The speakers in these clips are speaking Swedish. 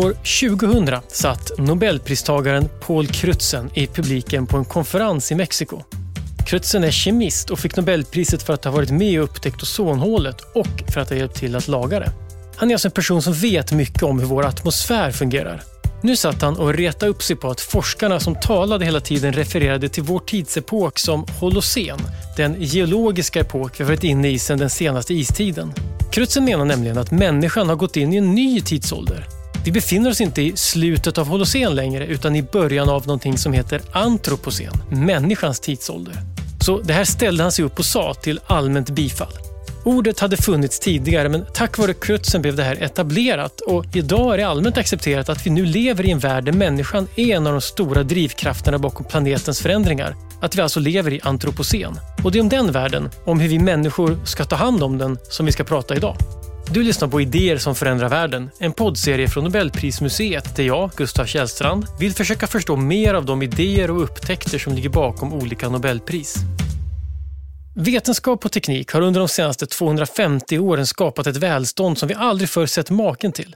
År 2000 satt Nobelpristagaren Paul Crutzen i publiken på en konferens i Mexiko. Crutzen är kemist och fick Nobelpriset för att ha varit med och upptäckt ozonhålet och för att ha hjälpt till att laga det. Han är alltså en person som vet mycket om hur vår atmosfär fungerar. Nu satt han och retade upp sig på att forskarna som talade hela tiden refererade till vår tidsepok som holocen, den geologiska epok vi varit inne i sedan den senaste istiden. Crutzen menar nämligen att människan har gått in i en ny tidsålder. Vi befinner oss inte i slutet av holocen längre utan i början av någonting som heter antropocen, människans tidsålder. Så det här ställde han sig upp och sa till allmänt bifall. Ordet hade funnits tidigare men tack vare Crutzen blev det här etablerat och idag är det allmänt accepterat att vi nu lever i en värld där människan är en av de stora drivkrafterna bakom planetens förändringar. Att vi alltså lever i antropocen. Och det är om den världen, om hur vi människor ska ta hand om den, som vi ska prata idag. Du lyssnar på Idéer som förändrar världen, en poddserie från Nobelprismuseet där jag, Gustav Källstrand, vill försöka förstå mer av de idéer och upptäckter som ligger bakom olika Nobelpris. Vetenskap och teknik har under de senaste 250 åren skapat ett välstånd som vi aldrig förr sett maken till.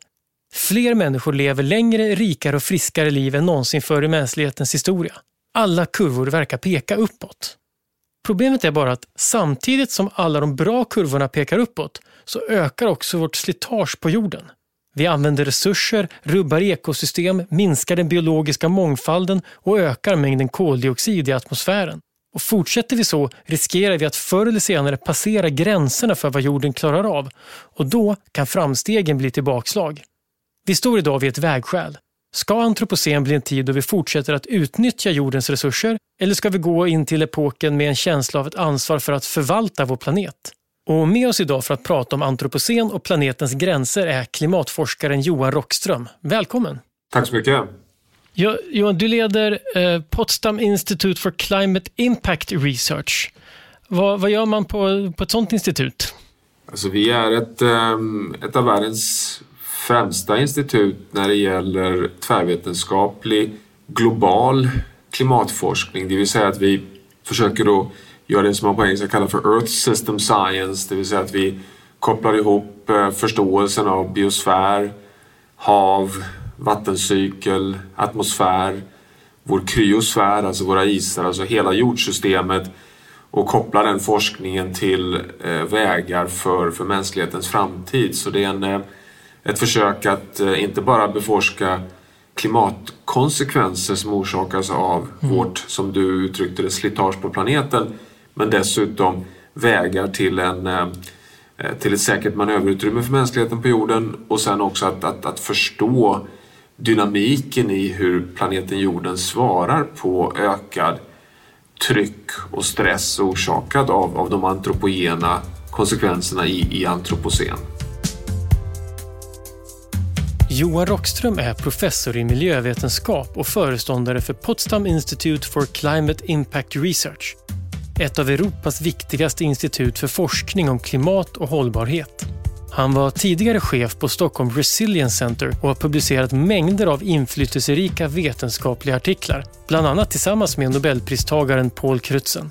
Fler människor lever längre, rikare och friskare liv än någonsin förr i mänsklighetens historia. Alla kurvor verkar peka uppåt. Problemet är bara att samtidigt som alla de bra kurvorna pekar uppåt så ökar också vårt slitage på jorden. Vi använder resurser, rubbar ekosystem, minskar den biologiska mångfalden och ökar mängden koldioxid i atmosfären. Och fortsätter vi så riskerar vi att förr eller senare passera gränserna för vad jorden klarar av och då kan framstegen bli till bakslag. Vi står idag vid ett vägskäl. Ska antropocen bli en tid då vi fortsätter att utnyttja jordens resurser eller ska vi gå in till epoken med en känsla av ett ansvar för att förvalta vår planet? Och med oss idag för att prata om antropocen och planetens gränser är klimatforskaren Johan Rockström. Välkommen! Tack så mycket! Johan, du leder eh, Potsdam Institute for Climate Impact Research. Vad, vad gör man på, på ett sådant institut? Alltså, vi är ett, ehm, ett av världens främsta institut när det gäller tvärvetenskaplig global klimatforskning. Det vill säga att vi försöker då göra det som man på engelska kallar för Earth System Science. Det vill säga att vi kopplar ihop eh, förståelsen av biosfär, hav, vattencykel, atmosfär, vår kryosfär, alltså våra isar, alltså hela jordsystemet och kopplar den forskningen till eh, vägar för, för mänsklighetens framtid. Så det är en, eh, ett försök att eh, inte bara beforska klimatkonsekvenser som orsakas av mm. vårt, som du uttryckte det, slitage på planeten men dessutom vägar till, en, eh, till ett säkert manöverutrymme för mänskligheten på jorden och sen också att, att, att förstå dynamiken i hur planeten jorden svarar på ökad tryck och stress orsakad av, av de antropogena konsekvenserna i, i antropocen. Johan Rockström är professor i miljövetenskap och föreståndare för Potsdam Institute for Climate Impact Research. Ett av Europas viktigaste institut för forskning om klimat och hållbarhet. Han var tidigare chef på Stockholm Resilience Center och har publicerat mängder av inflytelserika vetenskapliga artiklar, bland annat tillsammans med nobelpristagaren Paul Crutzen.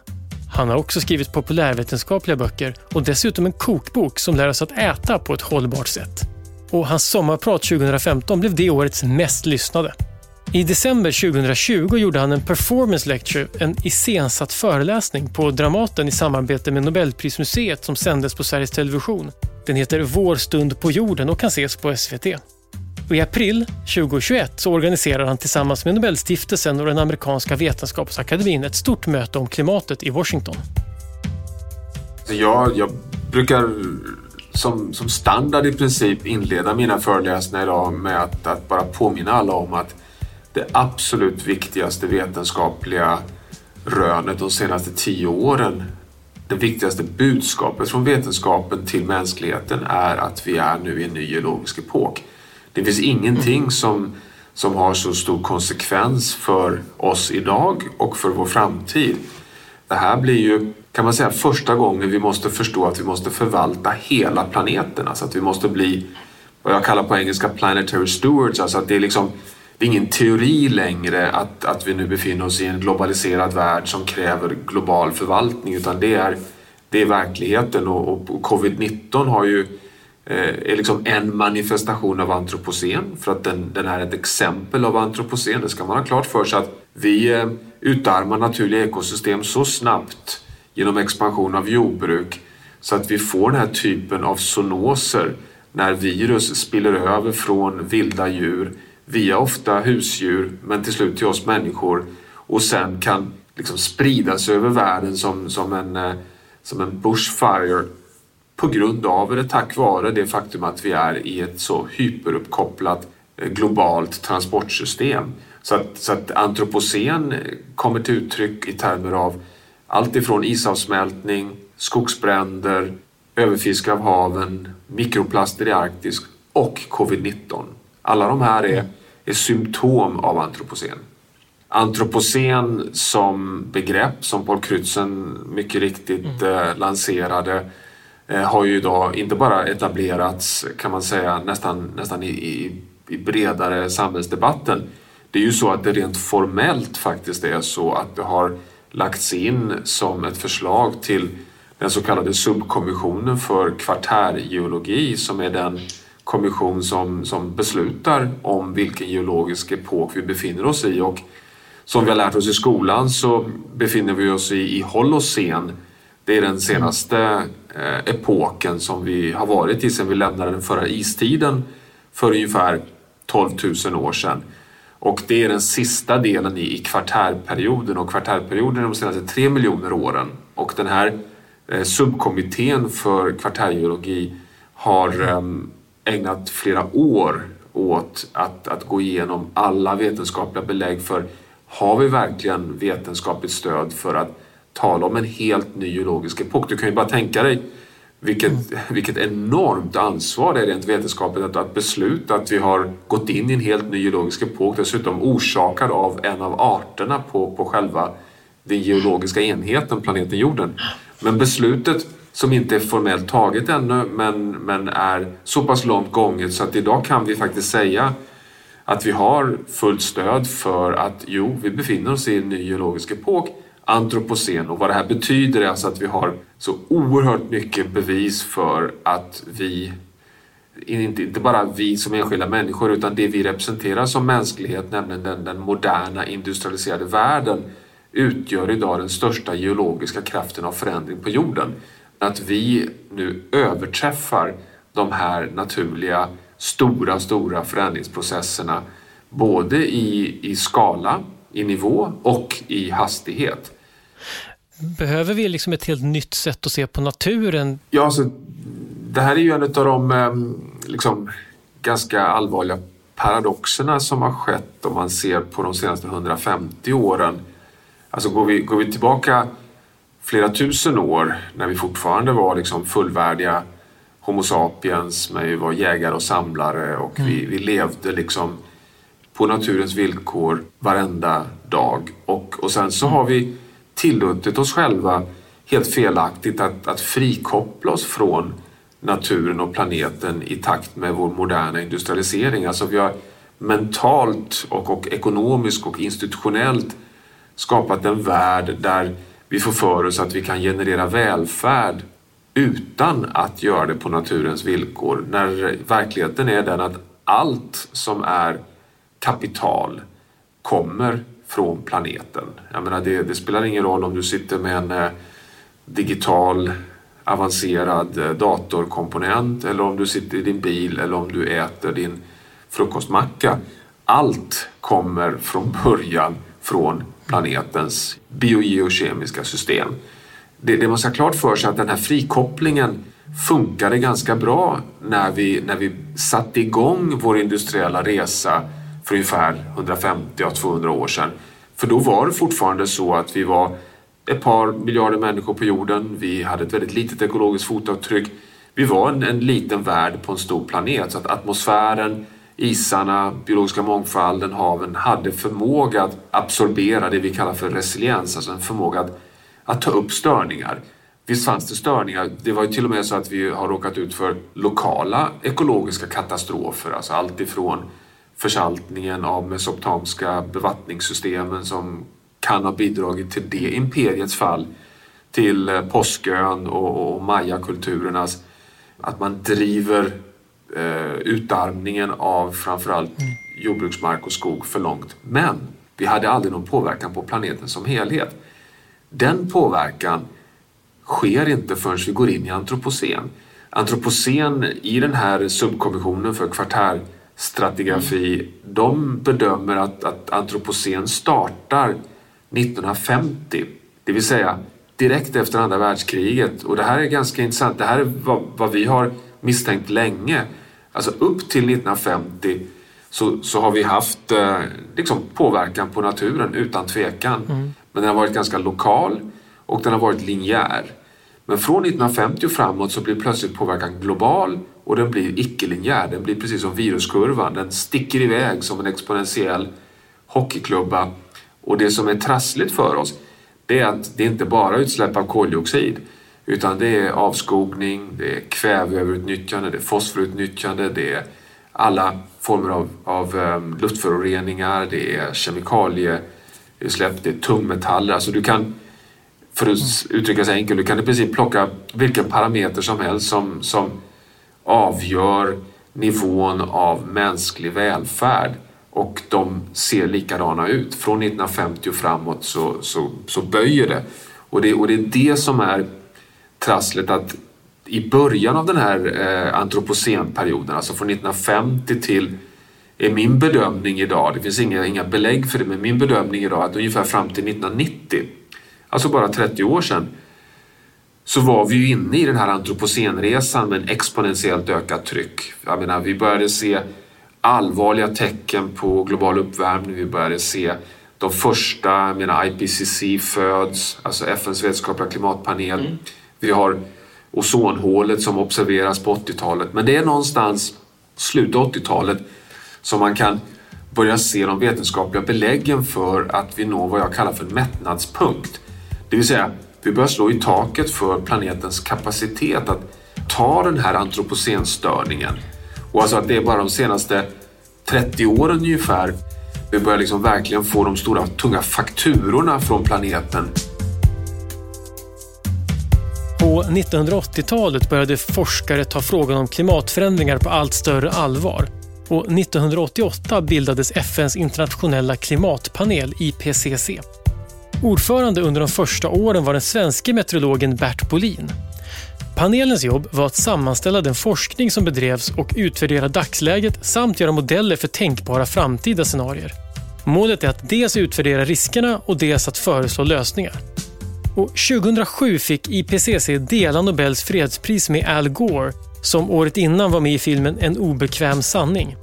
Han har också skrivit populärvetenskapliga böcker och dessutom en kokbok som lär oss att äta på ett hållbart sätt. Och hans sommarprat 2015 blev det årets mest lyssnade. I december 2020 gjorde han en performance lecture, en iscensatt föreläsning på Dramaten i samarbete med Nobelprismuseet som sändes på Sveriges Television. Den heter Vår stund på jorden och kan ses på SVT. Och I april 2021 så organiserar han tillsammans med Nobelstiftelsen och den amerikanska vetenskapsakademin ett stort möte om klimatet i Washington. Jag, jag brukar som, som standard i princip inleda mina föreläsningar idag med att, att bara påminna alla om att det absolut viktigaste vetenskapliga rönet de senaste tio åren det viktigaste budskapet från vetenskapen till mänskligheten är att vi är nu i en ny geologisk epok. Det finns ingenting som, som har så stor konsekvens för oss idag och för vår framtid. Det här blir ju, kan man säga, första gången vi måste förstå att vi måste förvalta hela planeten. Alltså att vi måste bli vad jag kallar på engelska planetary stewards. Alltså att det är liksom det är ingen teori längre att, att vi nu befinner oss i en globaliserad värld som kräver global förvaltning utan det är, det är verkligheten och, och covid-19 har ju eh, är liksom en manifestation av antropocen för att den, den är ett exempel av antropocen. Det ska man ha klart för sig att vi eh, utarmar naturliga ekosystem så snabbt genom expansion av jordbruk så att vi får den här typen av zoonoser när virus spiller över från vilda djur via ofta husdjur men till slut till oss människor och sen kan liksom spridas över världen som, som, en, eh, som en bushfire på grund av eller tack vare det faktum att vi är i ett så hyperuppkopplat eh, globalt transportsystem. Så att, så att antropocen kommer till uttryck i termer av allt ifrån isavsmältning, skogsbränder, överfiske av haven, mikroplaster i Arktis och covid-19. Alla de här är, är symptom av antropocen. Antropocen som begrepp som Paul Crutzen mycket riktigt mm. eh, lanserade eh, har ju idag inte bara etablerats kan man säga nästan, nästan i, i, i bredare samhällsdebatten. Det är ju så att det rent formellt faktiskt är så att det har lagts in som ett förslag till den så kallade subkommissionen för kvartärgeologi som är den kommission som, som beslutar om vilken geologisk epok vi befinner oss i. Och som vi har lärt oss i skolan så befinner vi oss i, i Holocen. Det är den senaste eh, epoken som vi har varit i sedan vi lämnade den förra istiden för ungefär 12 000 år sedan. Och det är den sista delen i, i kvartärperioden och kvartärperioden är de senaste tre miljoner åren. Och den här eh, subkommittén för kvartärgeologi har eh, ägnat flera år åt att, att gå igenom alla vetenskapliga belägg för har vi verkligen vetenskapligt stöd för att tala om en helt ny geologisk epok? Du kan ju bara tänka dig vilket, vilket enormt ansvar det är rent vetenskapligt att, att besluta att vi har gått in i en helt ny geologisk epok, dessutom orsakad av en av arterna på, på själva den geologiska enheten, planeten jorden. Men beslutet som inte är formellt taget ännu men, men är så pass långt gånget så att idag kan vi faktiskt säga att vi har fullt stöd för att jo, vi befinner oss i en ny geologisk epok, antropocen och vad det här betyder är alltså att vi har så oerhört mycket bevis för att vi inte, inte bara vi som enskilda människor utan det vi representerar som mänsklighet, nämligen den, den moderna industrialiserade världen utgör idag den största geologiska kraften av förändring på jorden att vi nu överträffar de här naturliga stora, stora förändringsprocesserna både i, i skala, i nivå och i hastighet. Behöver vi liksom ett helt nytt sätt att se på naturen? Ja, alltså, det här är ju en av de ehm, liksom, ganska allvarliga paradoxerna som har skett om man ser på de senaste 150 åren. Alltså går vi, går vi tillbaka flera tusen år när vi fortfarande var liksom fullvärdiga Homo sapiens, men vi var jägare och samlare och mm. vi, vi levde liksom på naturens villkor varenda dag. Och, och sen så har vi tillåtit oss själva helt felaktigt att, att frikoppla oss från naturen och planeten i takt med vår moderna industrialisering. Alltså vi har mentalt och, och ekonomiskt och institutionellt skapat en värld där vi får för oss att vi kan generera välfärd utan att göra det på naturens villkor. När verkligheten är den att allt som är kapital kommer från planeten. Jag menar, det, det spelar ingen roll om du sitter med en eh, digital avancerad eh, datorkomponent eller om du sitter i din bil eller om du äter din frukostmacka. Allt kommer från början från planetens biogeokemiska system. Det, det ska ha klart för sig att den här frikopplingen funkade ganska bra när vi, när vi satte igång vår industriella resa för ungefär 150-200 år sedan. För då var det fortfarande så att vi var ett par miljarder människor på jorden. Vi hade ett väldigt litet ekologiskt fotavtryck. Vi var en, en liten värld på en stor planet så att atmosfären isarna, biologiska mångfalden, haven hade förmåga att absorbera det vi kallar för resiliens, alltså en förmåga att, att ta upp störningar. Visst fanns det störningar. Det var ju till och med så att vi har råkat ut för lokala ekologiska katastrofer, alltså allt ifrån försaltningen av mesopotamiska bevattningssystemen som kan ha bidragit till det imperiets fall, till Påskön och, och mayakulturernas att man driver eh, utarmningen av framförallt mm. jordbruksmark och skog för långt. Men vi hade aldrig någon påverkan på planeten som helhet. Den påverkan sker inte förrän vi går in i antropocen. Antropocen i den här subkommissionen för kvartärstratigrafi, mm. de bedömer att, att antropocen startar 1950, det vill säga direkt efter andra världskriget. Och det här är ganska intressant. Det här är vad, vad vi har misstänkt länge. Alltså upp till 1950 så, så har vi haft eh, liksom påverkan på naturen utan tvekan. Mm. Men den har varit ganska lokal och den har varit linjär. Men från 1950 och framåt så blir plötsligt påverkan global och den blir icke-linjär. Den blir precis som viruskurvan. Den sticker iväg som en exponentiell hockeyklubba. Och det som är trassligt för oss det är att det inte bara är utsläpp av koldioxid utan det är avskogning, det är kväveöverutnyttjande, det är fosforutnyttjande, det är alla former av, av um, luftföroreningar, det är kemikalieutsläpp, det är tungmetaller. Alltså du kan, för att uttrycka sig enkelt, du kan i princip plocka vilken parameter som helst som, som avgör nivån av mänsklig välfärd och de ser likadana ut. Från 1950 och framåt så, så, så böjer det. Och, det. och det är det som är trasslet att i början av den här eh, antropocenperioden, alltså från 1950 till är min bedömning idag, det finns inga, inga belägg för det, men min bedömning idag är att ungefär fram till 1990, alltså bara 30 år sedan, så var vi ju inne i den här antropocenresan med en exponentiellt ökat tryck. Jag menar, vi började se allvarliga tecken på global uppvärmning. Vi började se de första, jag menar IPCC föds, alltså FNs vetenskapliga klimatpanel. Mm. Vi har ozonhålet som observeras på 80-talet. Men det är någonstans slutet av 80-talet som man kan börja se de vetenskapliga beläggen för att vi når vad jag kallar för en mättnadspunkt. Det vill säga, vi börjar slå i taket för planetens kapacitet att ta den här antropocenstörningen och alltså att det är bara de senaste 30 åren ungefär vi börjar liksom verkligen få de stora tunga fakturorna från planeten. På 1980-talet började forskare ta frågan om klimatförändringar på allt större allvar. Och 1988 bildades FNs internationella klimatpanel, IPCC. Ordförande under de första åren var den svenske meteorologen Bert Bolin. Panelens jobb var att sammanställa den forskning som bedrevs och utvärdera dagsläget samt göra modeller för tänkbara framtida scenarier. Målet är att dels utvärdera riskerna och dels att föreslå lösningar. Och 2007 fick IPCC dela Nobels fredspris med Al Gore som året innan var med i filmen En obekväm sanning.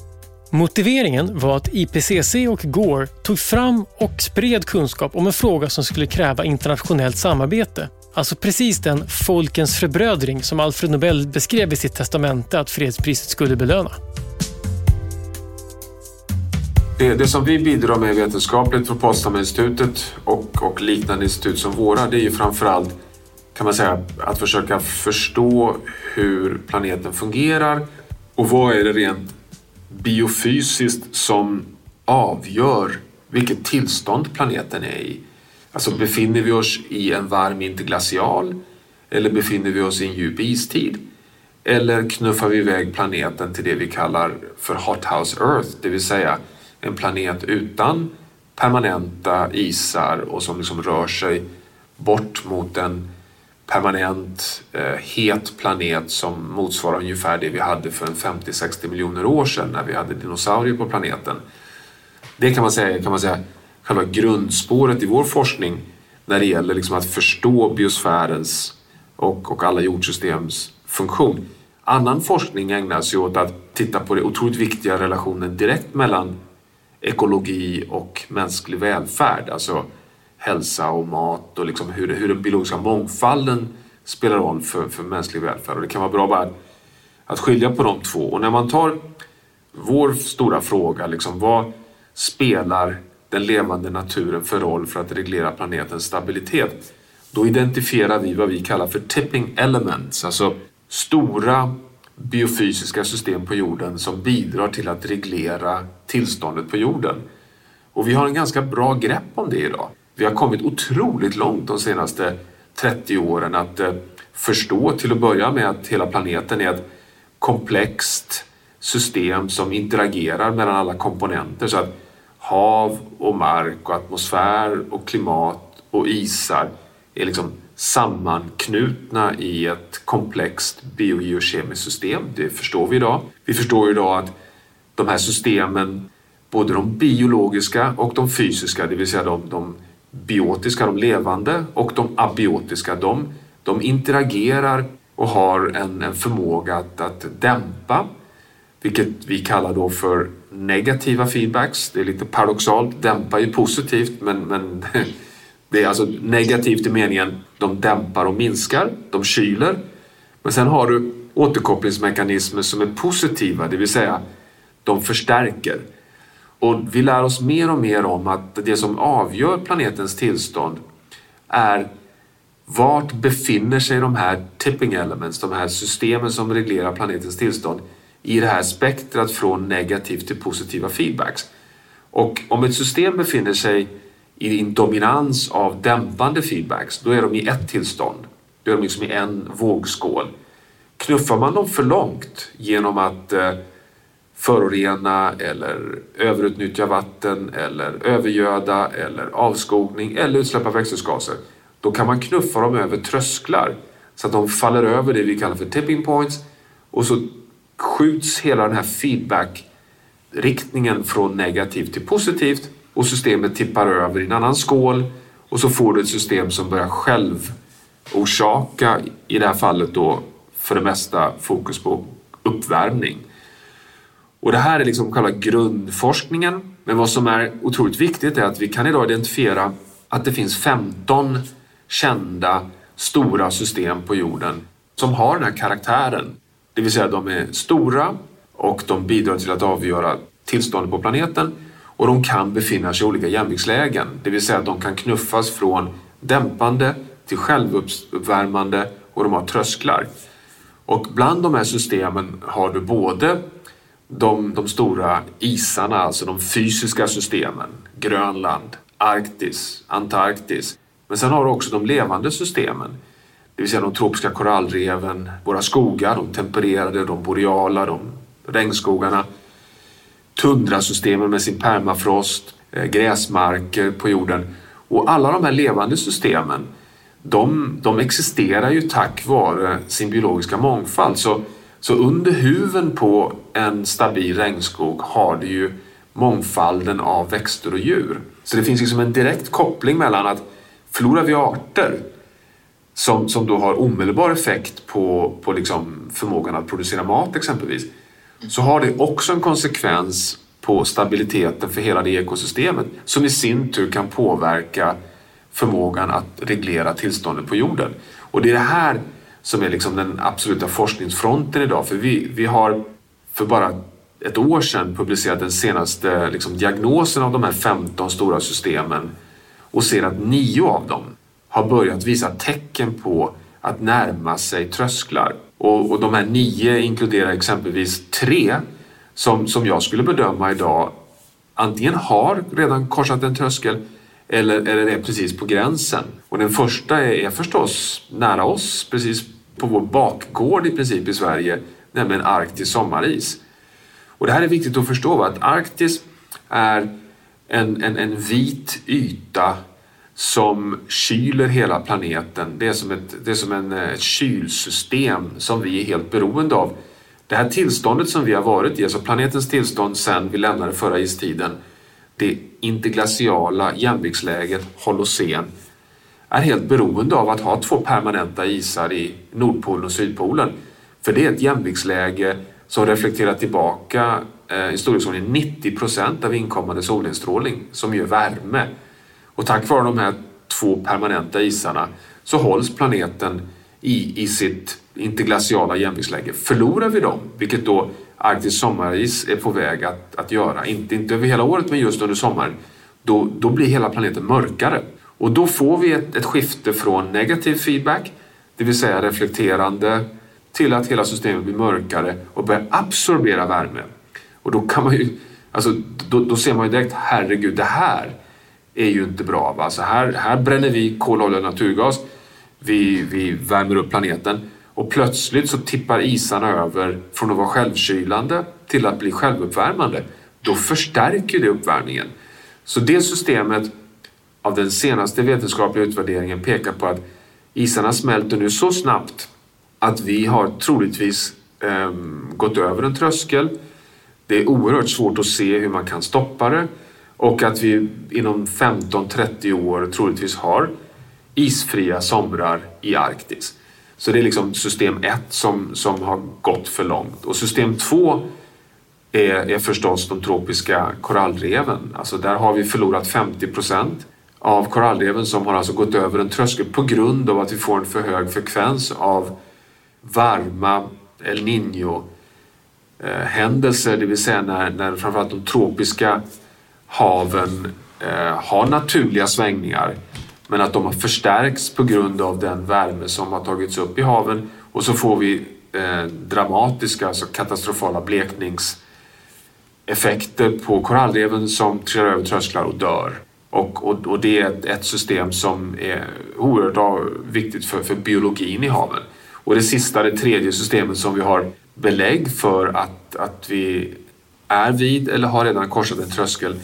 Motiveringen var att IPCC och Gore tog fram och spred kunskap om en fråga som skulle kräva internationellt samarbete Alltså precis den folkens förbrödring som Alfred Nobel beskrev i sitt testamente att fredspriset skulle belöna. Det, det som vi bidrar med vetenskapligt för Potsdaminstitutet och, och liknande institut som våra, det är ju framförallt kan man säga att försöka förstå hur planeten fungerar och vad är det rent biofysiskt som avgör vilket tillstånd planeten är i. Alltså befinner vi oss i en varm interglacial eller befinner vi oss i en djup istid? Eller knuffar vi iväg planeten till det vi kallar för Hothouse Earth, det vill säga en planet utan permanenta isar och som liksom rör sig bort mot en permanent eh, het planet som motsvarar ungefär det vi hade för 50-60 miljoner år sedan när vi hade dinosaurier på planeten. Det kan man säga, kan man säga själva grundspåret i vår forskning när det gäller liksom att förstå biosfärens och, och alla jordsystems funktion. Annan forskning ägnar sig åt att titta på den otroligt viktiga relationen direkt mellan ekologi och mänsklig välfärd, alltså hälsa och mat och liksom hur, hur den biologiska mångfalden spelar roll för, för mänsklig välfärd. Och det kan vara bra bara att skilja på de två. Och när man tar vår stora fråga, liksom, vad spelar den levande naturen för roll för att reglera planetens stabilitet? Då identifierar vi vad vi kallar för tipping elements, alltså stora biofysiska system på jorden som bidrar till att reglera tillståndet på jorden. Och vi har en ganska bra grepp om det idag. Vi har kommit otroligt långt de senaste 30 åren att eh, förstå till att börja med att hela planeten är ett komplext system som interagerar mellan alla komponenter. Så att hav och mark och atmosfär och klimat och isar är liksom sammanknutna i ett komplext biogeokemiskt system. Det förstår vi idag. Vi förstår idag att de här systemen, både de biologiska och de fysiska, det vill säga de, de biotiska, de levande och de abiotiska, de, de interagerar och har en, en förmåga att, att dämpa, vilket vi kallar då för negativa feedbacks. Det är lite paradoxalt, dämpar ju positivt men, men det är alltså negativt i meningen de dämpar och minskar, de kyler. Men sen har du återkopplingsmekanismer som är positiva, det vill säga de förstärker. Och vi lär oss mer och mer om att det som avgör planetens tillstånd är vart befinner sig de här tipping elements, de här systemen som reglerar planetens tillstånd i det här spektrat från negativ till positiva feedbacks. Och om ett system befinner sig i en dominans av dämpande feedbacks, då är de i ett tillstånd. Då är de liksom i en vågskål. Knuffar man dem för långt genom att eh, förorena eller överutnyttja vatten eller övergöda eller avskogning eller utsläpp av växthusgaser, då kan man knuffa dem över trösklar så att de faller över det vi kallar för tipping points och så skjuts hela den här feedback-riktningen från negativt till positivt och systemet tippar över i en annan skål och så får du ett system som börjar själv orsaka, i det här fallet då för det mesta fokus på uppvärmning. Och det här är liksom själva grundforskningen. Men vad som är otroligt viktigt är att vi kan idag identifiera att det finns 15 kända stora system på jorden som har den här karaktären. Det vill säga de är stora och de bidrar till att avgöra tillståndet på planeten och de kan befinna sig i olika jämviktslägen. Det vill säga att de kan knuffas från dämpande till självuppvärmande och de har trösklar. Och bland de här systemen har du både de, de stora isarna, alltså de fysiska systemen, Grönland, Arktis, Antarktis. Men sen har du också de levande systemen, det vill säga de tropiska korallreven, våra skogar, de tempererade, de boreala, de regnskogarna, tundrasystemen med sin permafrost, eh, gräsmarker på jorden. Och alla de här levande systemen, de, de existerar ju tack vare sin biologiska mångfald. Så, så under huven på en stabil regnskog har du ju mångfalden av växter och djur. Så det finns liksom en direkt koppling mellan att förlorar vi arter som, som då har omedelbar effekt på, på liksom förmågan att producera mat exempelvis så har det också en konsekvens på stabiliteten för hela det ekosystemet som i sin tur kan påverka förmågan att reglera tillståndet på jorden. Och det är det här som är liksom den absoluta forskningsfronten idag. För vi, vi har för bara ett år sedan publicerat den senaste liksom, diagnosen av de här 15 stora systemen och ser att nio av dem har börjat visa tecken på att närma sig trösklar. Och, och de här nio inkluderar exempelvis tre som, som jag skulle bedöma idag antingen har redan korsat en tröskel eller, eller är precis på gränsen. Och den första är, är förstås nära oss, precis på vår bakgård i princip i Sverige, nämligen Arktis sommaris. Och det här är viktigt att förstå, att Arktis är en, en, en vit yta som kyler hela planeten. Det är som ett, det är som en, eh, ett kylsystem som vi är helt beroende av. Det här tillståndet som vi har varit i, alltså planetens tillstånd sedan vi lämnade förra istiden, det interglaciala jämviktsläget, holocen, är helt beroende av att ha två permanenta isar i Nordpolen och Sydpolen. För det är ett jämviktsläge som reflekterar tillbaka eh, i storleksordningen 90 procent av inkommande solinstrålning som gör värme. Och tack vare de här två permanenta isarna så hålls planeten i, i sitt interglaciala jämviktsläge. Förlorar vi dem, vilket då Arktis sommaris är på väg att, att göra, inte, inte över hela året men just under sommaren, då, då blir hela planeten mörkare. Och då får vi ett, ett skifte från negativ feedback, det vill säga reflekterande, till att hela systemet blir mörkare och börjar absorbera värme. Och då kan man ju, alltså, då, då ser man ju direkt, herregud, det här är ju inte bra. Va? Alltså, här, här bränner vi kol, olja och naturgas vi, vi värmer upp planeten och plötsligt så tippar isarna över från att vara självkylande till att bli självuppvärmande. Då förstärker det uppvärmningen. Så det systemet av den senaste vetenskapliga utvärderingen pekar på att isarna smälter nu så snabbt att vi har troligtvis eh, gått över en tröskel. Det är oerhört svårt att se hur man kan stoppa det och att vi inom 15-30 år troligtvis har isfria somrar i Arktis. Så det är liksom system 1 som, som har gått för långt. Och system 2 är, är förstås de tropiska korallreven. Alltså där har vi förlorat 50 procent av korallreven som har alltså gått över en tröskel på grund av att vi får en för hög frekvens av varma El Niño-händelser. Eh, det vill säga när, när framförallt de tropiska haven eh, har naturliga svängningar men att de har förstärkts på grund av den värme som har tagits upp i haven och så får vi eh, dramatiska, alltså katastrofala blekningseffekter på korallreven som trillar över trösklar och dör. Och, och, och det är ett, ett, system som är oerhört viktigt för, för biologin i haven. Och det sista, det tredje systemet som vi har belägg för att, att vi är vid eller har redan korsat en tröskel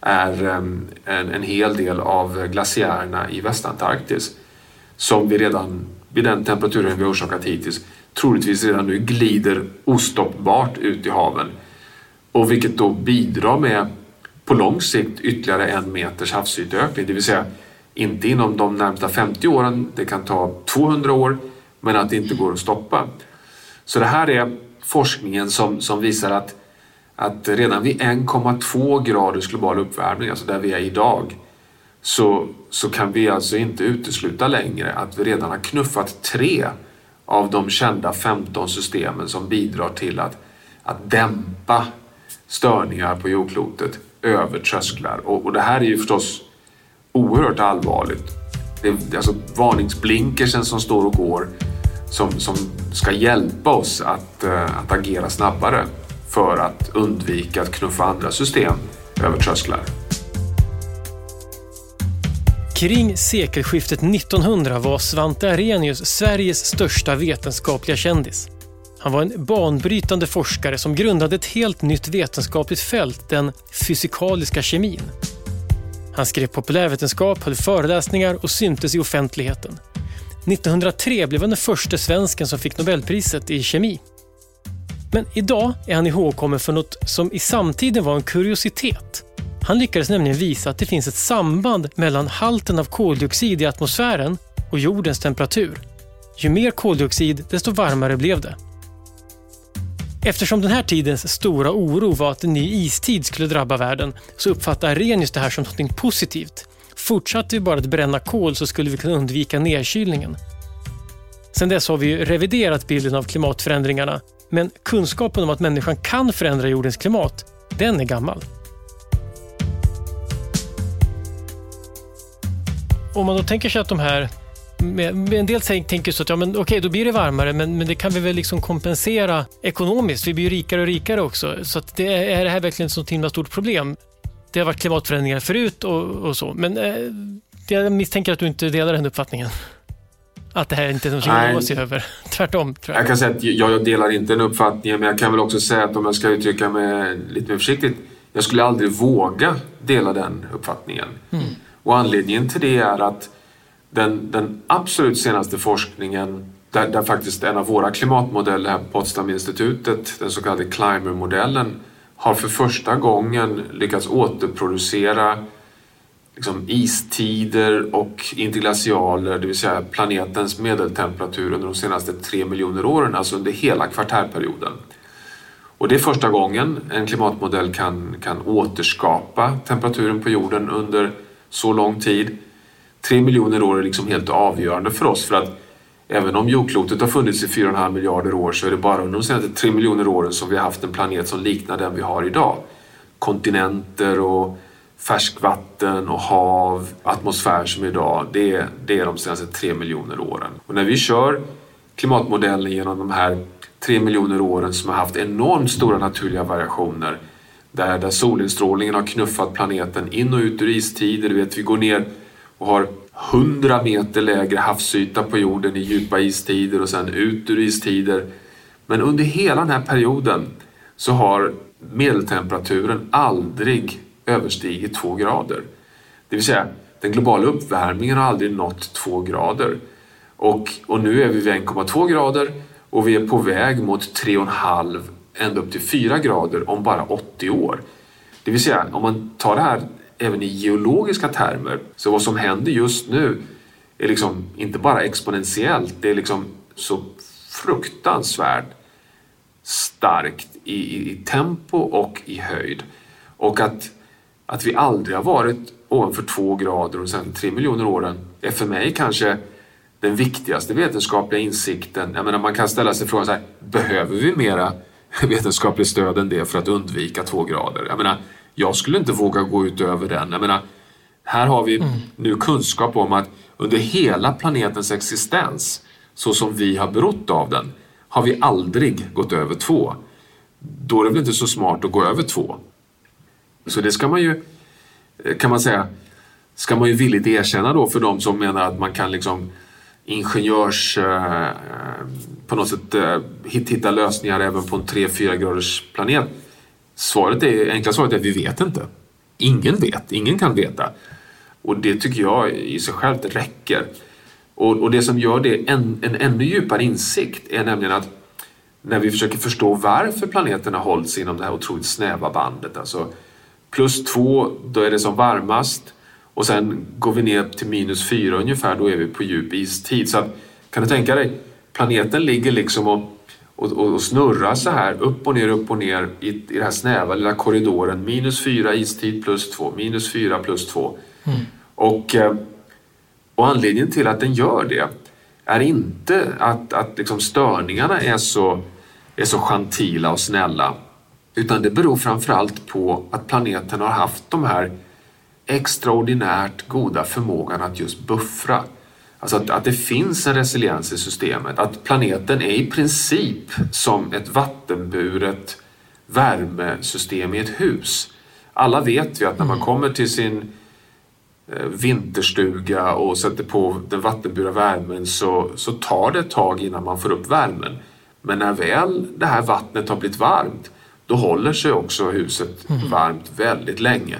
är ehm, en, en hel del av glaciärerna i Västantarktis som vi redan vid den temperaturen vi orsakat hittills troligtvis redan nu glider ostoppbart ut i haven och vilket då bidrar med på lång sikt ytterligare en meters havsytökning, det vill säga inte inom de närmsta 50 åren, det kan ta 200 år, men att det inte går att stoppa. Så det här är forskningen som, som visar att att redan vid 1,2 graders global uppvärmning, alltså där vi är idag, så, så kan vi alltså inte utesluta längre att vi redan har knuffat tre av de kända 15 systemen som bidrar till att, att dämpa störningar på jordklotet över trösklar. Och, och det här är ju förstås oerhört allvarligt. Det är alltså varningsblinkersen som står och går som, som ska hjälpa oss att, eh, att agera snabbare för att undvika att knuffa andra system över trösklar. Kring sekelskiftet 1900 var Svante Arrhenius Sveriges största vetenskapliga kändis. Han var en banbrytande forskare som grundade ett helt nytt vetenskapligt fält, den fysikaliska kemin. Han skrev populärvetenskap, höll föreläsningar och syntes i offentligheten. 1903 blev han den första svensken som fick Nobelpriset i kemi. Men idag är han ihågkommen för något som i samtiden var en kuriositet. Han lyckades nämligen visa att det finns ett samband mellan halten av koldioxid i atmosfären och jordens temperatur. Ju mer koldioxid, desto varmare blev det. Eftersom den här tidens stora oro var att en ny istid skulle drabba världen så uppfattade Arrhenius det här som något positivt. Fortsatte vi bara att bränna kol så skulle vi kunna undvika nedkylningen. Sedan dess har vi reviderat bilden av klimatförändringarna men kunskapen om att människan kan förändra jordens klimat, den är gammal. Om man då tänker sig att de här en del tänker så att ja, men okej, då blir det varmare, men, men det kan vi väl liksom kompensera ekonomiskt. Vi blir ju rikare och rikare också. Så att det är, är det här verkligen ett sånt himla stort problem? Det har varit klimatförändringar förut och, och så, men eh, jag misstänker att du inte delar den uppfattningen. Att det här inte är något att oroa sig över. Tvärtom. Tror jag. jag kan säga att jag delar inte den uppfattningen men jag kan väl också säga att om jag ska uttrycka mig lite mer försiktigt. Jag skulle aldrig våga dela den uppfattningen. Mm. Och anledningen till det är att den, den absolut senaste forskningen där, där, faktiskt en av våra klimatmodeller här på Potsdaminstitutet, den så kallade Climber-modellen, har för första gången lyckats återproducera liksom istider och interglacialer, det vill säga planetens medeltemperatur under de senaste tre miljoner åren, alltså under hela kvartärperioden. Och det är första gången en klimatmodell kan, kan återskapa temperaturen på jorden under så lång tid. Tre miljoner år är liksom helt avgörande för oss för att även om jordklotet har funnits i 4,5 miljarder år så är det bara under de senaste tre miljoner åren som vi har haft en planet som liknar den vi har idag. Kontinenter och färskvatten och hav, atmosfär som idag, det, det är de senaste tre miljoner åren. Och när vi kör klimatmodellen genom de här tre miljoner åren som har haft enormt stora naturliga variationer där, där solinstrålningen har knuffat planeten in och ut ur istider. Du vet, vi går ner och har 100 meter lägre havsyta på jorden i djupa istider och sen ut ur istider. Men under hela den här perioden så har medeltemperaturen aldrig överstigit två grader. Det vill säga, den globala uppvärmningen har aldrig nått två grader. Och, och nu är vi vid 1,2 grader och vi är på väg mot 3,5 ända upp till 4 grader om bara 80 år. Det vill säga, om man tar det här även i geologiska termer, så vad som händer just nu är liksom inte bara exponentiellt, det är liksom så fruktansvärt starkt i, i, i tempo och i höjd. Och att, att vi aldrig har varit ovanför två grader de senaste tre miljoner åren är för mig kanske den viktigaste vetenskapliga insikten. Jag menar, man kan ställa sig frågan så här, behöver vi mera vetenskapligt stöd än det för att undvika två grader? Jag menar, jag skulle inte våga gå utöver den. Jag menar, här har vi mm. nu kunskap om att under hela planetens existens, så som vi har berott av den, har vi aldrig gått över två. Då är det väl inte så smart att gå över två. Så det ska man ju, eh, kan man säga, ska man ju villigt erkänna då för de som menar att man kan liksom ingenjörs eh, eh på något sätt eh, hitta lösningar även på en 3-4 graders planet. Svaret är, enkla svaret är att vi vet inte. Ingen vet, ingen kan veta. Och det tycker jag i sig självt räcker. Och, och det som gör det en, en ännu djupare insikt är nämligen att när vi försöker förstå varför planeterna hålls inom det här otroligt snäva bandet. Alltså plus två, då är det som varmast. Och sen går vi ner till minus fyra ungefär, då är vi på djup istid. Så att, kan du tänka dig, planeten ligger liksom och, och, och snurrar så här upp och ner, upp och ner i, i den här snäva lilla korridoren. Minus fyra istid plus två, minus fyra plus två. Mm. Och, eh, och anledningen till att den gör det är inte att, att liksom störningarna är så, är så gentila och snälla. Utan det beror framförallt på att planeten har haft de här extraordinärt goda förmågan att just buffra. Alltså att, att det finns en resiliens i systemet. Att planeten är i princip som ett vattenburet värmesystem i ett hus. Alla vet ju att när man mm. kommer till sin eh, vinterstuga och sätter på den vattenburna värmen så, så tar det ett tag innan man får upp värmen. Men när väl det här vattnet har blivit varmt då håller sig också huset mm. varmt väldigt länge.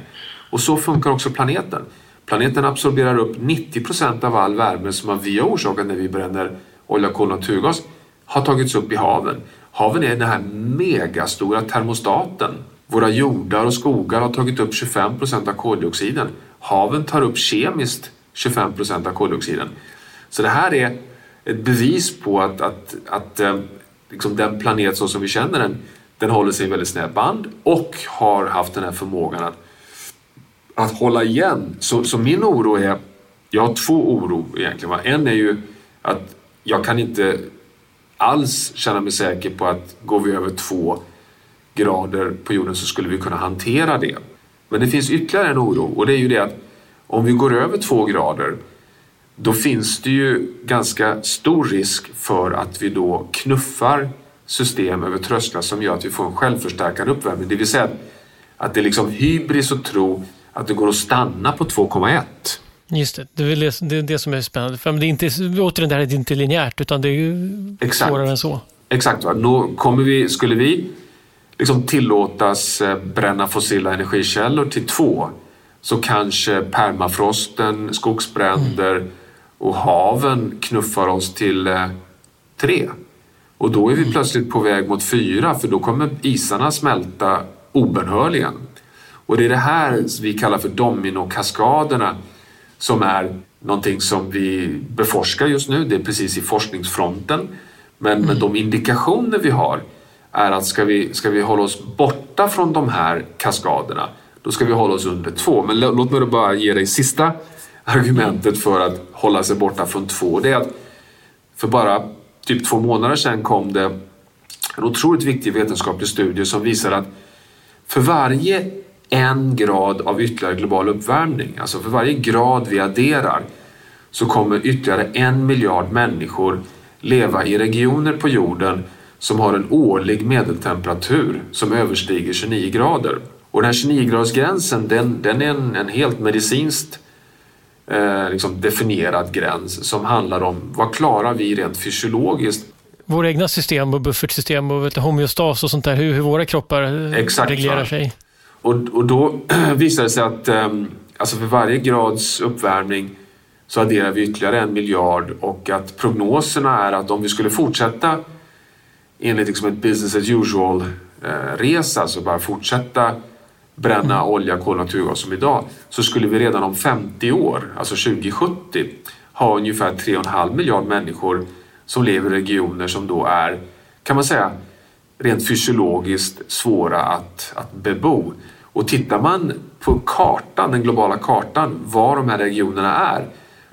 Och så funkar också planeten. Planeten absorberar upp 90 procent av all värme som vi har orsakat när vi bränner olja, kol och naturgas har tagits upp i haven. Haven är den här megastora termostaten. Våra jordar och skogar har tagit upp 25 procent av koldioxiden. Haven tar upp kemiskt 25 procent av koldioxiden. Så det här är ett bevis på att, att, att eh, liksom den planet så som vi känner den, den håller sig i väldigt snävt band och har haft den här förmågan att att hålla igen. Så, så min oro är, jag har två oro egentligen. En är ju att jag kan inte alls känna mig säker på att går vi över två grader på jorden så skulle vi kunna hantera det. Men det finns ytterligare en oro och det är ju det att om vi går över två grader då finns det ju ganska stor risk för att vi då knuffar system över trösklar som gör att vi får en självförstärkande uppvärmning. Det vill säga att det är liksom hybris att tro att det går att stanna på 2,1. Just det, det är det, som är spännande. För det är inte, återigen, det här är inte linjärt utan det är ju Exakt. svårare än så. Exakt, va? Nå kommer vi, skulle vi liksom tillåtas eh, bränna fossila energikällor till två så kanske permafrosten, skogsbränder mm. och haven knuffar oss till eh, tre. Och då är vi mm. plötsligt på väg mot fyra för då kommer isarna smälta obönhörligen. Och det är det här vi kallar för dominokaskaderna som är någonting som vi beforskar just nu. Det är precis i forskningsfronten. Men, mm. men de indikationer vi har är att ska vi, ska vi hålla oss borta från de här kaskaderna då ska vi hålla oss under två. Men låt mig då bara ge dig sista argumentet för att hålla sig borta från två. Det är att för bara typ två månader sedan kom det en otroligt viktig vetenskaplig studie som visar att för varje en grad av ytterligare global uppvärmning. Alltså för varje grad vi adderar så kommer ytterligare en miljard människor leva i regioner på jorden som har en årlig medeltemperatur som överstiger 29 grader. Och den här 29-gradersgränsen den, den är en, en helt medicinskt eh, liksom definierad gräns som handlar om vad klarar vi rent fysiologiskt våra egna system och buffertsystem och homeostas och sånt där, hur, hur våra kroppar eh, Exakt, reglerar sig. Och, och då visar det sig att um, alltså för varje grads uppvärmning så adderar vi ytterligare en miljard och att prognoserna är att om vi skulle fortsätta enligt liksom ett business as usual eh, resa, alltså bara fortsätta bränna mm. olja, kol och naturgas som idag, så skulle vi redan om 50 år, alltså 2070, ha ungefär 3,5 miljard människor som lever i regioner som då är, kan man säga, rent fysiologiskt svåra att, att bebo. Och tittar man på kartan, den globala kartan, var de här regionerna är,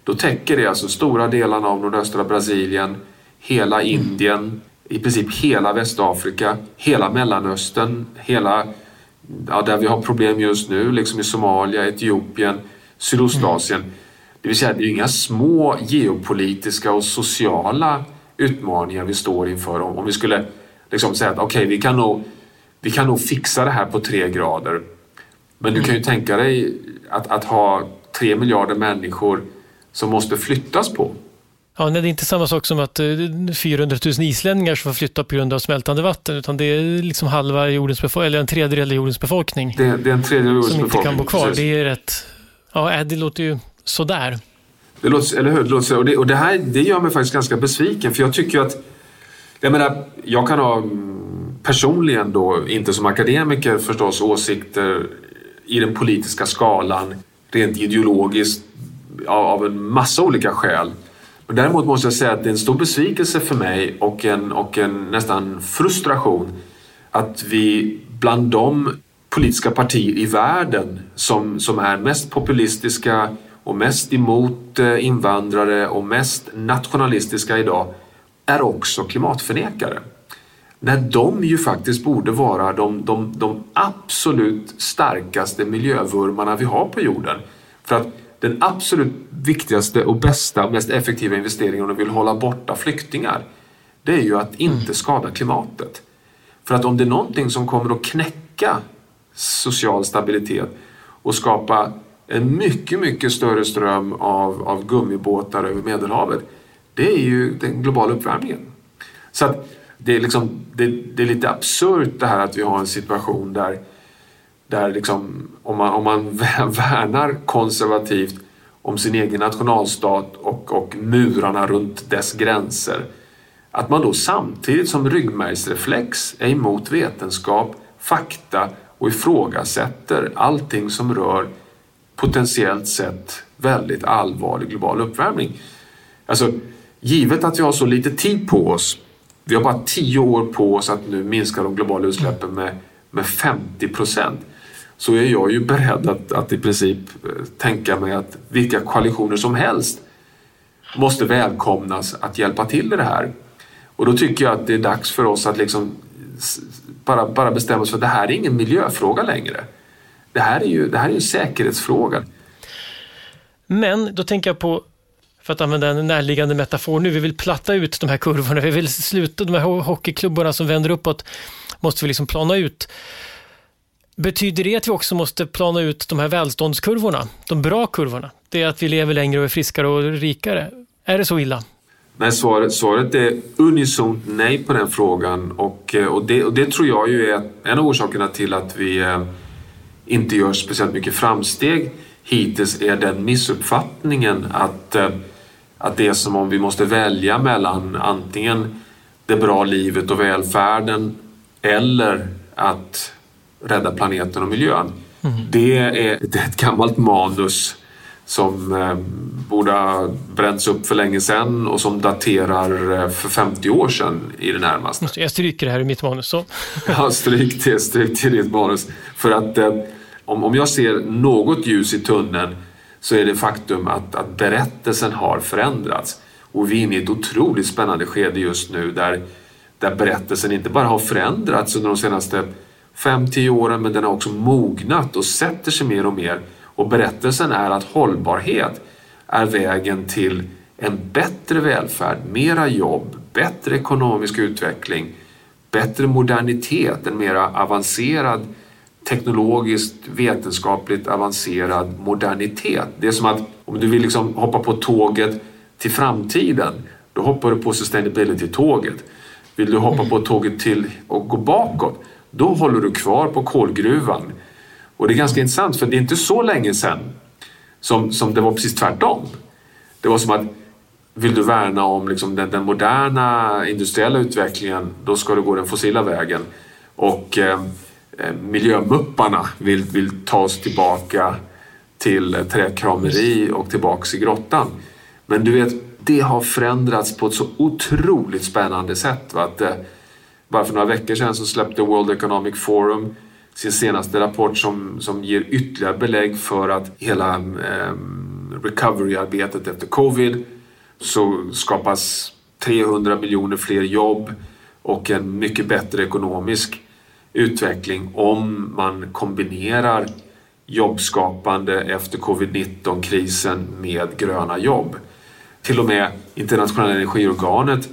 då täcker det alltså stora delar av nordöstra Brasilien, hela Indien, i princip hela Västafrika, hela Mellanöstern, hela ja, där vi har problem just nu, liksom i Somalia, Etiopien, Sydostasien. Mm. Det vill säga, det är inga små geopolitiska och sociala utmaningar vi står inför. Om, om vi skulle liksom säga att okej, okay, vi, kan nog, vi kan nog fixa det här på tre grader. Men du kan ju mm. tänka dig att, att ha tre miljarder människor som måste flyttas på. Ja, nej, det är inte samma sak som att 400 000 islänningar som får flytta på grund av smältande vatten, utan det är liksom halva jordens befolkning, eller en tredjedel av jordens befolkning. Det, det är en tredjedel av jordens som befolkning. Som inte kan bo kvar. Precis. Det är rätt... Ja, det låter ju sådär. Det låter, eller hur? Det låter, och det, och det här det gör mig faktiskt ganska besviken, för jag tycker att... Jag menar, jag kan ha mm, personligen då, inte som akademiker förstås, åsikter i den politiska skalan, rent ideologiskt, av en massa olika skäl. Och däremot måste jag säga att det är en stor besvikelse för mig och en, och en nästan frustration att vi bland de politiska partier i världen som, som är mest populistiska och mest emot eh, invandrare och mest nationalistiska idag är också klimatförnekare. När de ju faktiskt borde vara de, de, de absolut starkaste miljövurmarna vi har på jorden. För att den absolut viktigaste och bästa och mest effektiva investeringen om du vill hålla borta flyktingar det är ju att inte mm. skada klimatet. För att om det är någonting som kommer att knäcka social stabilitet och skapa en mycket, mycket större ström av, av gummibåtar över Medelhavet det är ju den globala uppvärmningen. Så att det, är liksom, det, det är lite absurt det här att vi har en situation där där liksom, om, man, om man värnar konservativt om sin egen nationalstat och, och murarna runt dess gränser. Att man då samtidigt som ryggmärgsreflex är emot vetenskap, fakta och ifrågasätter allting som rör potentiellt sett väldigt allvarlig global uppvärmning. Alltså, givet att vi har så lite tid på oss, vi har bara tio år på oss att nu minska de globala utsläppen med, med 50 procent så är jag ju beredd att, att i princip eh, tänka mig att vilka koalitioner som helst måste välkomnas att hjälpa till i det här. Och då tycker jag att det är dags för oss att liksom bara, bara bestämma oss för att det här är ingen miljöfråga längre. Det här är ju det här är en säkerhetsfråga. Men då tänker jag på, för att använda en närliggande metafor nu, vi vill platta ut de här kurvorna, vi vill sluta, de här hockeyklubborna som vänder uppåt, måste vi liksom plana ut. Betyder det att vi också måste plana ut de här välståndskurvorna, de bra kurvorna? Det är att vi lever längre och är friskare och rikare. Är det så illa? Nej, svaret, svaret är unisont nej på den frågan och, eh, och, det, och det tror jag ju är en av orsakerna till att vi eh, inte gör speciellt mycket framsteg hittills är den missuppfattningen att, eh, att det är som om vi måste välja mellan antingen det bra livet och välfärden eller att rädda planeten och miljön. Mm. Det, är, det är ett gammalt manus som eh, borde ha bränts upp för länge sedan och som daterar eh, för 50 år sedan i det närmaste. Jag stryker det här i mitt manus. Så. ja, stryk det, stryk det i ditt manus. För att eh, om, om jag ser något ljus i tunneln så är det faktum att, att berättelsen har förändrats. Och vi är inne i ett otroligt spännande skede just nu där, där berättelsen inte bara har förändrats under de senaste 5-10 åren men den har också mognat och sätter sig mer och mer. Och berättelsen är att hållbarhet är vägen till en bättre välfärd, mera jobb, bättre ekonomisk utveckling, bättre modernitet, en mera avancerad teknologiskt, vetenskapligt avancerad modernitet. Det är som att Om du vill liksom hoppa på tåget till framtiden, då hoppar du på sustainability-tåget. Vill du hoppa på tåget till och gå bakåt, då håller du kvar på kolgruvan. Och det är ganska intressant för det är inte så länge sedan som, som det var precis tvärtom. Det var som att vill du värna om liksom den, den, moderna industriella utvecklingen då ska du gå den fossila vägen. Och eh, eh miljömupparna vill, vill ta oss tillbaka till trädkrameri och tillbaks i grottan. Men du vet, det har förändrats på ett så otroligt spännande sätt. Va? Att, eh, bara för några veckor sedan så släppte World Economic Forum sin senaste rapport som, som ger ytterligare belägg för att hela eh, recovery-arbetet efter covid så skapas 300 miljoner fler jobb och en mycket bättre ekonomisk utveckling om man kombinerar jobbskapande efter covid-19-krisen med gröna jobb. Till och med Internationella energiorganet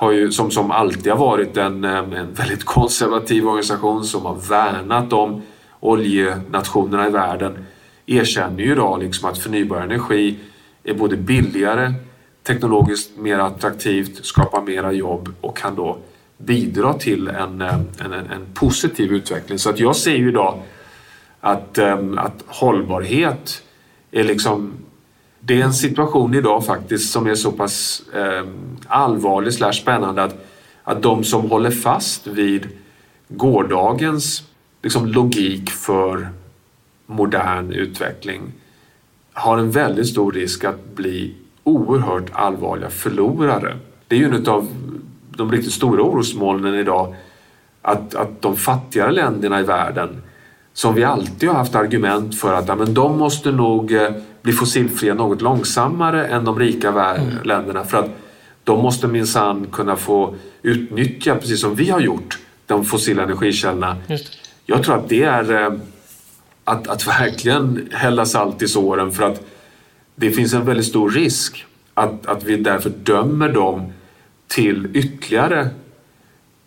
har ju, som, som alltid har varit en, en väldigt konservativ organisation som har värnat om oljenationerna i världen erkänner ju idag liksom att förnybar energi är både billigare, teknologiskt mer attraktivt, skapar mera jobb och kan då bidra till en, en, en, en positiv utveckling. Så att jag ser ju idag att, eh, att hållbarhet är liksom det är en situation idag faktiskt som är så pass eh, allvarlig slash spännande att, att de som håller fast vid gårdagens liksom, logik för modern utveckling har en väldigt stor risk att bli oerhört allvarliga förlorare. Det är ju en av de riktigt stora orosmolnen idag att, att de fattigare länderna i världen som vi alltid har haft argument för att ja, men de måste nog eh, bli fossilfria något långsammare än de rika mm. länderna för att de måste minsann kunna få utnyttja, precis som vi har gjort, de fossila energikällorna. Jag tror att det är eh, att, att verkligen hälla salt i såren för att det finns en väldigt stor risk att, att vi därför dömer dem till ytterligare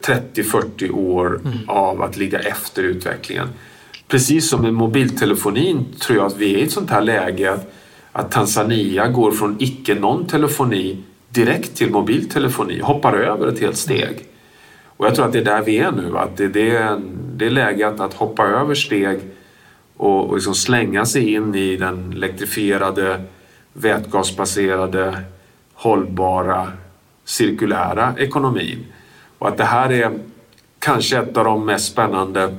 30-40 år mm. av att ligga efter utvecklingen precis som med mobiltelefonin tror jag att vi är i ett sånt här läge att, att Tanzania går från icke någon telefoni direkt till mobiltelefoni, hoppar över ett helt steg. Och jag tror att det är där vi är nu, att det, det, är, det är läge att, att hoppa över steg och, och liksom slänga sig in i den elektrifierade, vätgasbaserade, hållbara, cirkulära ekonomin. Och att det här är kanske ett av de mest spännande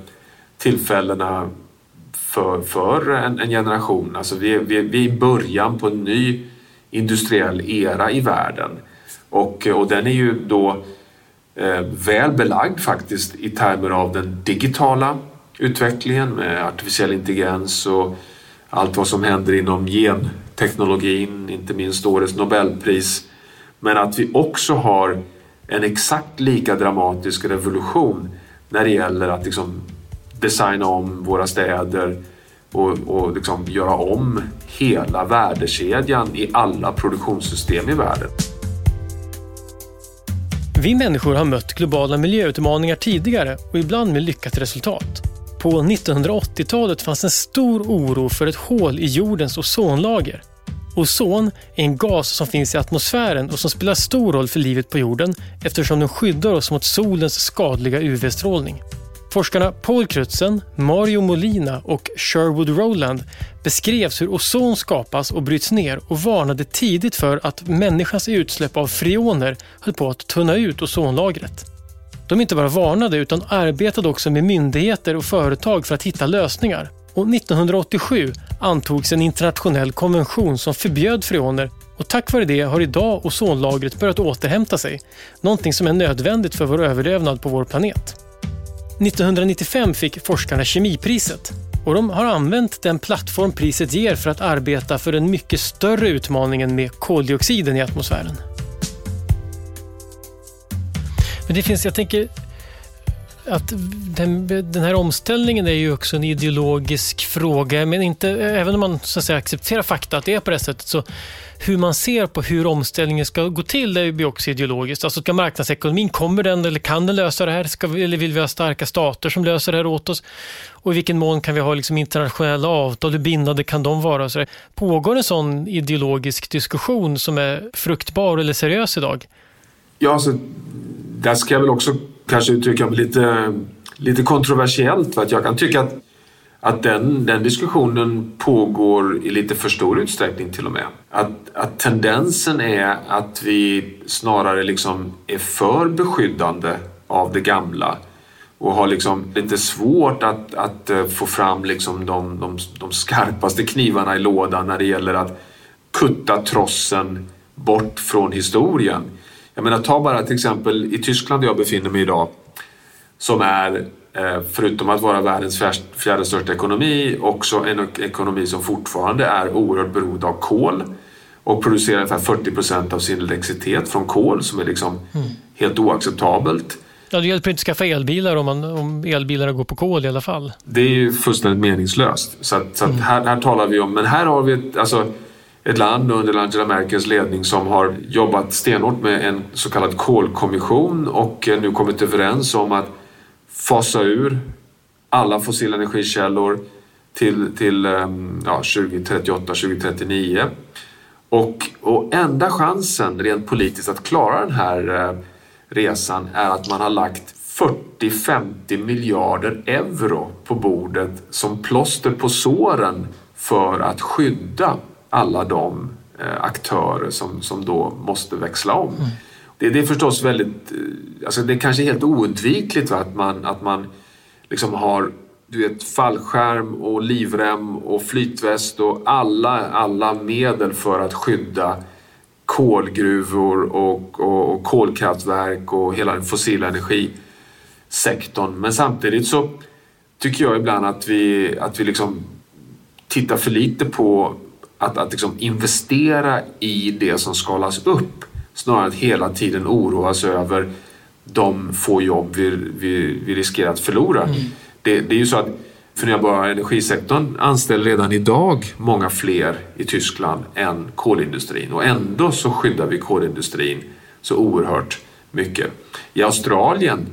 tillfällena för, för en, en generation. Alltså vi, vi, vi är i början på en ny industriell era i världen och, och den är ju då eh, väl belagd faktiskt i termer av den digitala utvecklingen med artificiell intelligens och allt vad som händer inom genteknologin, inte minst årets Nobelpris. Men att vi också har en exakt lika dramatisk revolution när det gäller att liksom designa om våra städer och, och liksom göra om hela värdekedjan i alla produktionssystem i världen. Vi människor har mött globala miljöutmaningar tidigare och ibland med lyckat resultat. På 1980-talet fanns en stor oro för ett hål i jordens ozonlager. Ozon är en gas som finns i atmosfären och som spelar stor roll för livet på jorden eftersom den skyddar oss mot solens skadliga UV-strålning. Forskarna Paul Crutzen, Mario Molina och Sherwood Rowland beskrevs hur ozon skapas och bryts ner och varnade tidigt för att människans utsläpp av freoner höll på att tunna ut ozonlagret. De inte bara varnade utan arbetade också med myndigheter och företag för att hitta lösningar. Och 1987 antogs en internationell konvention som förbjöd freoner och tack vare det har idag ozonlagret börjat återhämta sig. Någonting som är nödvändigt för vår överlevnad på vår planet. 1995 fick forskarna Kemipriset och de har använt den plattform priset ger för att arbeta för den mycket större utmaningen med koldioxiden i atmosfären. Men det finns, jag tänker, att den, den, här omställningen är ju också en ideologisk fråga. Men inte, även om man så att säga, accepterar fakta att det är på det sättet, så hur man ser på hur omställningen ska gå till, det blir också ideologiskt. Alltså ska marknadsekonomin, kommer den eller kan den lösa det här? Ska vi, eller vill vi ha starka stater som löser det här åt oss? Och i vilken mån kan vi ha liksom internationella avtal? Hur bindande kan de vara? Så Pågår en sån ideologisk diskussion som är fruktbar eller seriös idag? Ja, alltså, där ska jag väl också kanske uttrycka mig lite, lite kontroversiellt. För att jag kan tycka att, att den, den diskussionen pågår i lite för stor utsträckning till och med. Att, att tendensen är att vi snarare liksom är för beskyddande av det gamla och har liksom lite svårt att, att eh, få fram liksom de, de, de skarpaste knivarna i lådan när det gäller att kutta trossen bort från historien. Jag menar, ta bara till exempel i Tyskland där jag befinner mig idag som är, eh, förutom att vara världens fjärde största ekonomi, också en ekonomi som fortfarande är oerhört beroende av kol och producerar ungefär 40 procent av sin elektricitet från kol som är liksom mm. helt oacceptabelt. Ja, det hjälper inte att skaffa elbilar om, man, om elbilarna går på kol i alla fall. Det är ju fullständigt meningslöst. Så, att, så att mm. här, här talar vi om, men här har vi ett, alltså, ett land under Angela Merkels ledning som har jobbat stenhårt med en så kallad kolkommission och eh, nu kommit överens om att fasa ur alla fossila energikällor till, till ehm, ja, 2038, 2039. Och, och enda chansen rent politiskt att klara den här eh, resan är att man har lagt 40-50 miljarder euro på bordet som plåster på såren för att skydda alla de eh, aktörer som, som då måste växla om. Mm. Det, det, är förstås väldigt, eh, alltså det är kanske helt oundvikligt va? att man, att man liksom har du vet, fallskärm och livrem och flytväst och alla, alla medel för att skydda kolgruvor och, och, och kolkraftverk och hela den fossila energisektorn. Men samtidigt så tycker jag ibland att vi, att vi liksom tittar för lite på att, att liksom investera i det som skalas upp snarare än att hela tiden oroas över de få jobb vi, vi, vi riskerar att förlora. Mm. Det, det, är ju så att förnybara energisektorn anställer redan idag många fler i Tyskland än kolindustrin och ändå så skyddar vi kolindustrin så oerhört mycket. I Australien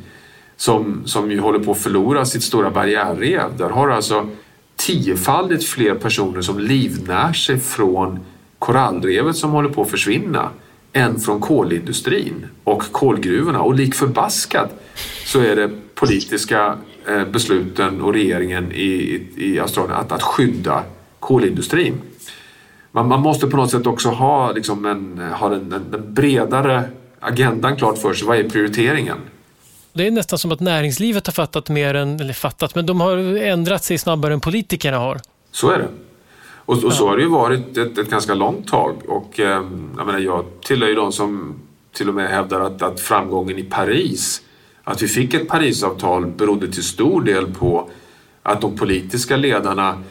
som, som ju håller på att förlora sitt stora barriärrev, där har alltså tiofaldigt fler personer som livnär sig från korallrevet som håller på att försvinna än från kolindustrin och kolgruvorna. Och lik förbaskat så är det politiska eh, besluten och regeringen i, i Australien att, att skydda kolindustrin. Man, man måste på något sätt också ha, liksom en, ha den, den, den bredare agendan klart för sig. Vad är prioriteringen? Det är nästan som att näringslivet har fattat mer än, eller fattat, men de har ändrat sig snabbare än politikerna har. Så är det. Och, och så har det ju varit ett, ett ganska långt tag. Och eh, jag, menar, jag tillhör ju de som till och med hävdar att, att framgången i Paris, att vi fick ett Parisavtal berodde till stor del på att de politiska ledarna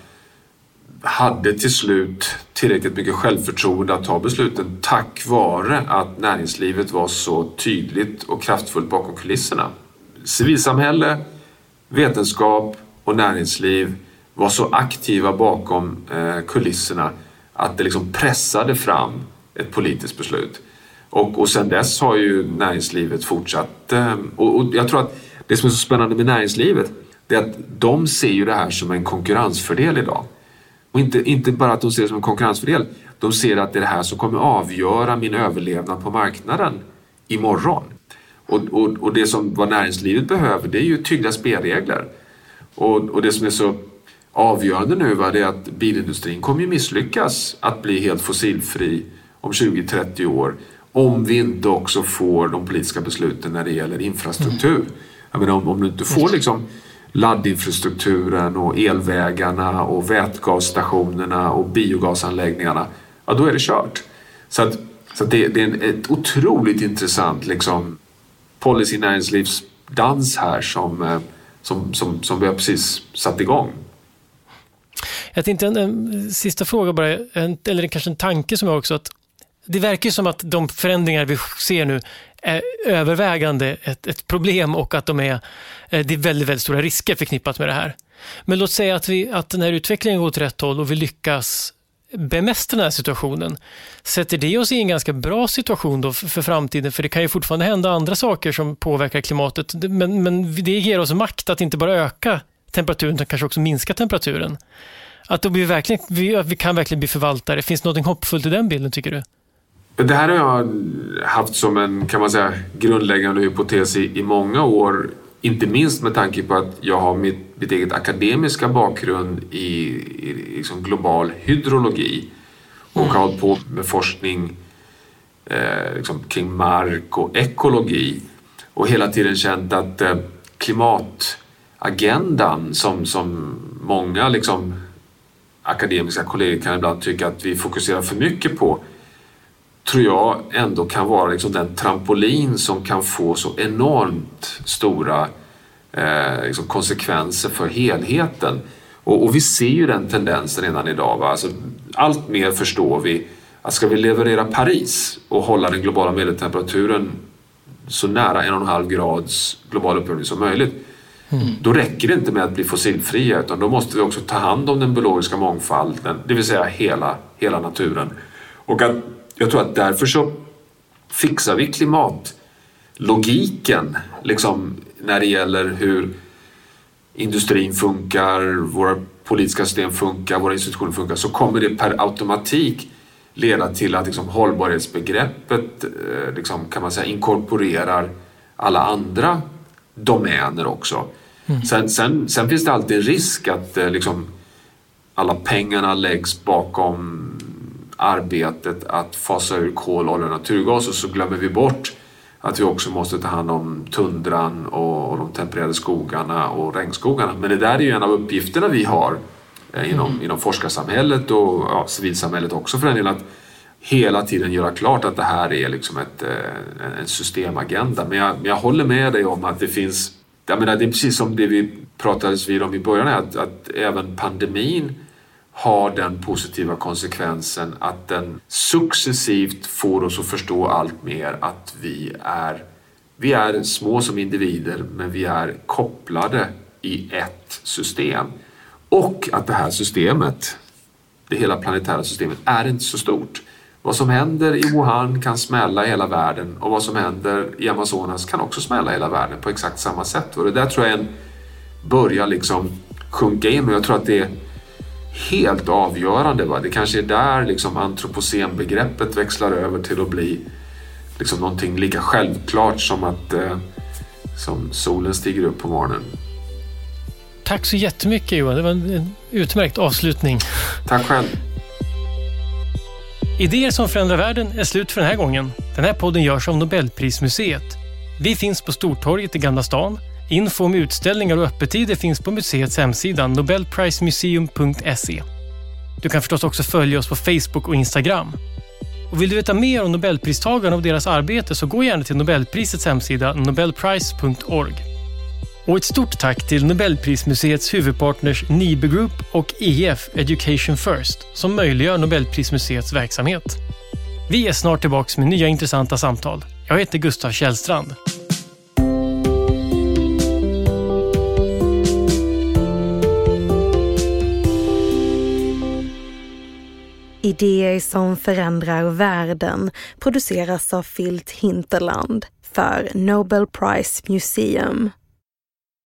hade till slut tillräckligt mycket självförtroende att ta besluten tack vare att näringslivet var så tydligt och kraftfullt bakom kulisserna. Civilsamhälle, vetenskap och näringsliv var så aktiva bakom eh, kulisserna att det liksom pressade fram ett politiskt beslut. Och, och sen dess har ju näringslivet fortsatt. Eh, och, och jag tror att det som är så spännande med näringslivet det är att de ser ju det här som en konkurrensfördel idag. Och inte, inte bara att de ser det som en konkurrensfördel, de ser att det är det här som kommer avgöra min överlevnad på marknaden imorgon. Och, och, och det som vad näringslivet behöver det är ju tydliga spelregler. Och, och det som är så avgörande nu var det att bilindustrin kommer ju misslyckas att bli helt fossilfri om 20-30 år om vi inte också får de politiska besluten när det gäller infrastruktur. Mm. Jag menar, om, om du inte får liksom laddinfrastrukturen och elvägarna och vätgasstationerna och biogasanläggningarna, ja då är det kört. Så, att, så att det, det, är en ett otroligt intressant liksom, policy näringslivsdans här som, eh, som, som, som vi har precis satt igång. Jag tänkte en, en sista fråga bara, en, eller kanske en tanke som jag också att det verkar som att de förändringar vi ser nu övervägande ett, ett problem och att de är, eh, det är väldigt, väldigt stora risker förknippat med det här. Men låt säga att, vi, att den här utvecklingen går åt rätt håll och vi lyckas bemästra den här situationen. Sätter det oss i en ganska bra situation då för framtiden? För det kan ju fortfarande hända andra saker som påverkar klimatet. Men, men det ger oss makt att inte bara öka temperaturen utan kanske också minska temperaturen. Att då blir vi, verkligen, vi, vi kan verkligen bli förvaltare. Finns det något hoppfullt i den bilden tycker du? Det här har jag haft som en kan man säga, grundläggande hypotes i, i många år. Inte minst med tanke på att jag har mitt, mitt eget akademiska bakgrund i, i liksom global hydrologi och mm. har hållit på med forskning eh, liksom kring mark och ekologi och hela tiden känt att eh, klimatagendan som, som många liksom, akademiska kollegor kan ibland tycka att vi fokuserar för mycket på tror jag ändå kan vara liksom den trampolin som kan få så enormt stora eh, liksom konsekvenser för helheten. Och, och, vi ser ju den tendensen redan idag. Va? Alltså, allt mer förstår vi att ska vi leverera Paris och hålla den globala medeltemperaturen så nära en och en halv grads global uppvärmning som möjligt Mm. Då räcker det inte med att bli fossilfria utan då måste vi också ta hand om den biologiska mångfalden, det vill säga hela, hela naturen. Och att jag tror att därför så fixar vi klimatlogiken liksom, när det gäller hur industrin funkar, våra politiska system funkar, våra institutioner funkar så kommer det per automatik leda till att liksom, hållbarhetsbegreppet eh, liksom, kan man säga inkorporerar alla andra domäner också. Mm. Sen, sen, sen, finns det alltid en risk att eh, liksom, alla pengarna läggs bakom arbetet att fasa ur kol, olja och naturgas och så glömmer vi bort att vi också måste ta hand om tundran och, de tempererade skogarna och regnskogarna. Men det där är ju en av uppgifterna vi har eh, inom, mm. inom forskarsamhället och ja, civilsamhället också för den delen. Att hela tiden göra klart att det här är liksom ett, eh, en systemagenda. Men jag, jag håller med dig om att det finns jag menar, det är precis som det vi pratades vid om i början, att, att även pandemin har den positiva konsekvensen att den successivt får oss att förstå allt mer att vi är, vi är små som individer men vi är kopplade i ett system. Och att det här systemet, det hela planetära systemet, är inte så stort. Vad som händer i Wuhan kan smälla hela världen och vad som händer i Amazonas kan också smälla hela världen på exakt samma sätt. Och det där tror jag en börjar liksom sjunka in och jag tror att det är helt avgörande. Va? Det kanske är där liksom antropocenbegreppet växlar över till att bli liksom någonting lika självklart som att eh, som solen stiger upp på morgonen. Tack så jättemycket Johan, det var en utmärkt avslutning. Tack själv. Idéer som förändrar världen är slut för den här gången. Den här podden görs av Nobelprismuseet. Vi finns på Stortorget i Gamla stan. Info om utställningar och öppettider finns på museets hemsida nobelprismuseum.se. Du kan förstås också följa oss på Facebook och Instagram. Och vill du veta mer om Nobelpristagarna och deras arbete så gå gärna till Nobelprisets hemsida nobelprice.org. Och ett stort tack till Nobelprismuseets huvudpartners Nibe Group och EF Education First som möjliggör Nobelprismuseets verksamhet. Vi är snart tillbaka med nya intressanta samtal. Jag heter Gustav Källstrand. Idéer som förändrar världen produceras av Filt Hinterland för Nobel Prize Museum.